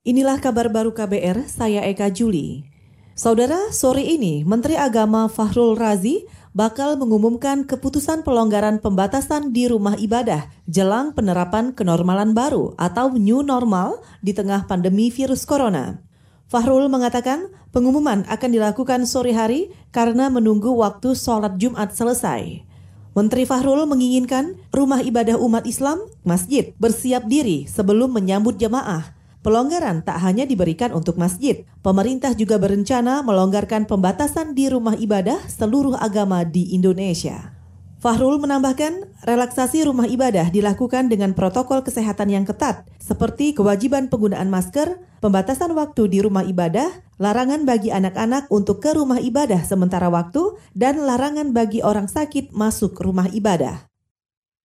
Inilah kabar baru KBR, saya Eka Juli. Saudara, sore ini Menteri Agama Fahrul Razi bakal mengumumkan keputusan pelonggaran pembatasan di rumah ibadah jelang penerapan kenormalan baru atau new normal di tengah pandemi virus corona. Fahrul mengatakan pengumuman akan dilakukan sore hari karena menunggu waktu sholat Jumat selesai. Menteri Fahrul menginginkan rumah ibadah umat Islam, masjid, bersiap diri sebelum menyambut jemaah Pelonggaran tak hanya diberikan untuk masjid, pemerintah juga berencana melonggarkan pembatasan di rumah ibadah seluruh agama di Indonesia. Fahrul menambahkan, relaksasi rumah ibadah dilakukan dengan protokol kesehatan yang ketat, seperti kewajiban penggunaan masker, pembatasan waktu di rumah ibadah, larangan bagi anak-anak untuk ke rumah ibadah sementara waktu, dan larangan bagi orang sakit masuk rumah ibadah.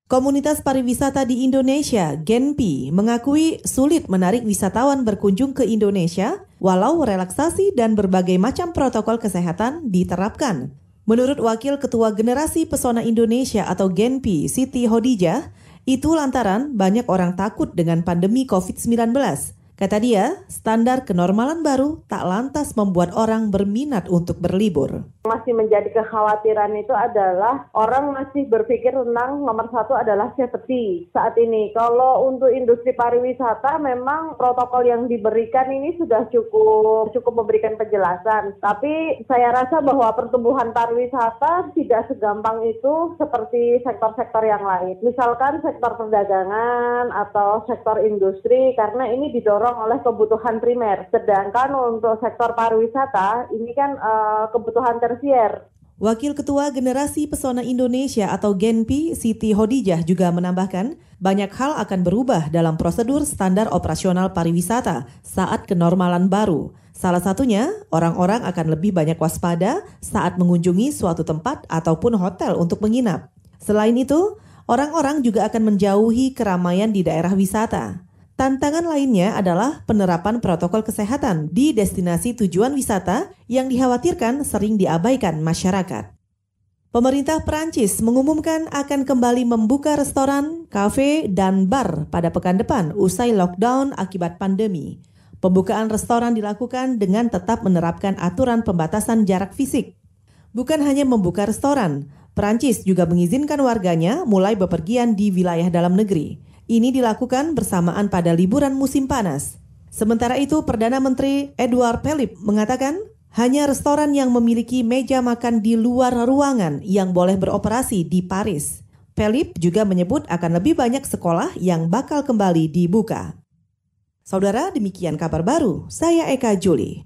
Komunitas pariwisata di Indonesia, Genpi, mengakui sulit menarik wisatawan berkunjung ke Indonesia walau relaksasi dan berbagai macam protokol kesehatan diterapkan. Menurut Wakil Ketua Generasi Pesona Indonesia atau Genpi, Siti Hodijah, itu lantaran banyak orang takut dengan pandemi COVID-19 Kata dia, standar kenormalan baru tak lantas membuat orang berminat untuk berlibur. Masih menjadi kekhawatiran itu adalah orang masih berpikir tentang nomor satu adalah safety saat ini. Kalau untuk industri pariwisata memang protokol yang diberikan ini sudah cukup cukup memberikan penjelasan. Tapi saya rasa bahwa pertumbuhan pariwisata tidak segampang itu seperti sektor-sektor yang lain. Misalkan sektor perdagangan atau sektor industri karena ini didorong didorong oleh kebutuhan primer. Sedangkan untuk sektor pariwisata ini kan uh, kebutuhan tersier. Wakil Ketua Generasi Pesona Indonesia atau Genpi, Siti Hodijah juga menambahkan, banyak hal akan berubah dalam prosedur standar operasional pariwisata saat kenormalan baru. Salah satunya, orang-orang akan lebih banyak waspada saat mengunjungi suatu tempat ataupun hotel untuk menginap. Selain itu, orang-orang juga akan menjauhi keramaian di daerah wisata. Tantangan lainnya adalah penerapan protokol kesehatan di destinasi tujuan wisata yang dikhawatirkan sering diabaikan masyarakat. Pemerintah Prancis mengumumkan akan kembali membuka restoran, kafe, dan bar pada pekan depan usai lockdown akibat pandemi. Pembukaan restoran dilakukan dengan tetap menerapkan aturan pembatasan jarak fisik. Bukan hanya membuka restoran, Prancis juga mengizinkan warganya mulai bepergian di wilayah dalam negeri. Ini dilakukan bersamaan pada liburan musim panas. Sementara itu, Perdana Menteri Edward Philip mengatakan hanya restoran yang memiliki meja makan di luar ruangan yang boleh beroperasi di Paris. Philip juga menyebut akan lebih banyak sekolah yang bakal kembali dibuka. Saudara, demikian kabar baru. Saya Eka Juli.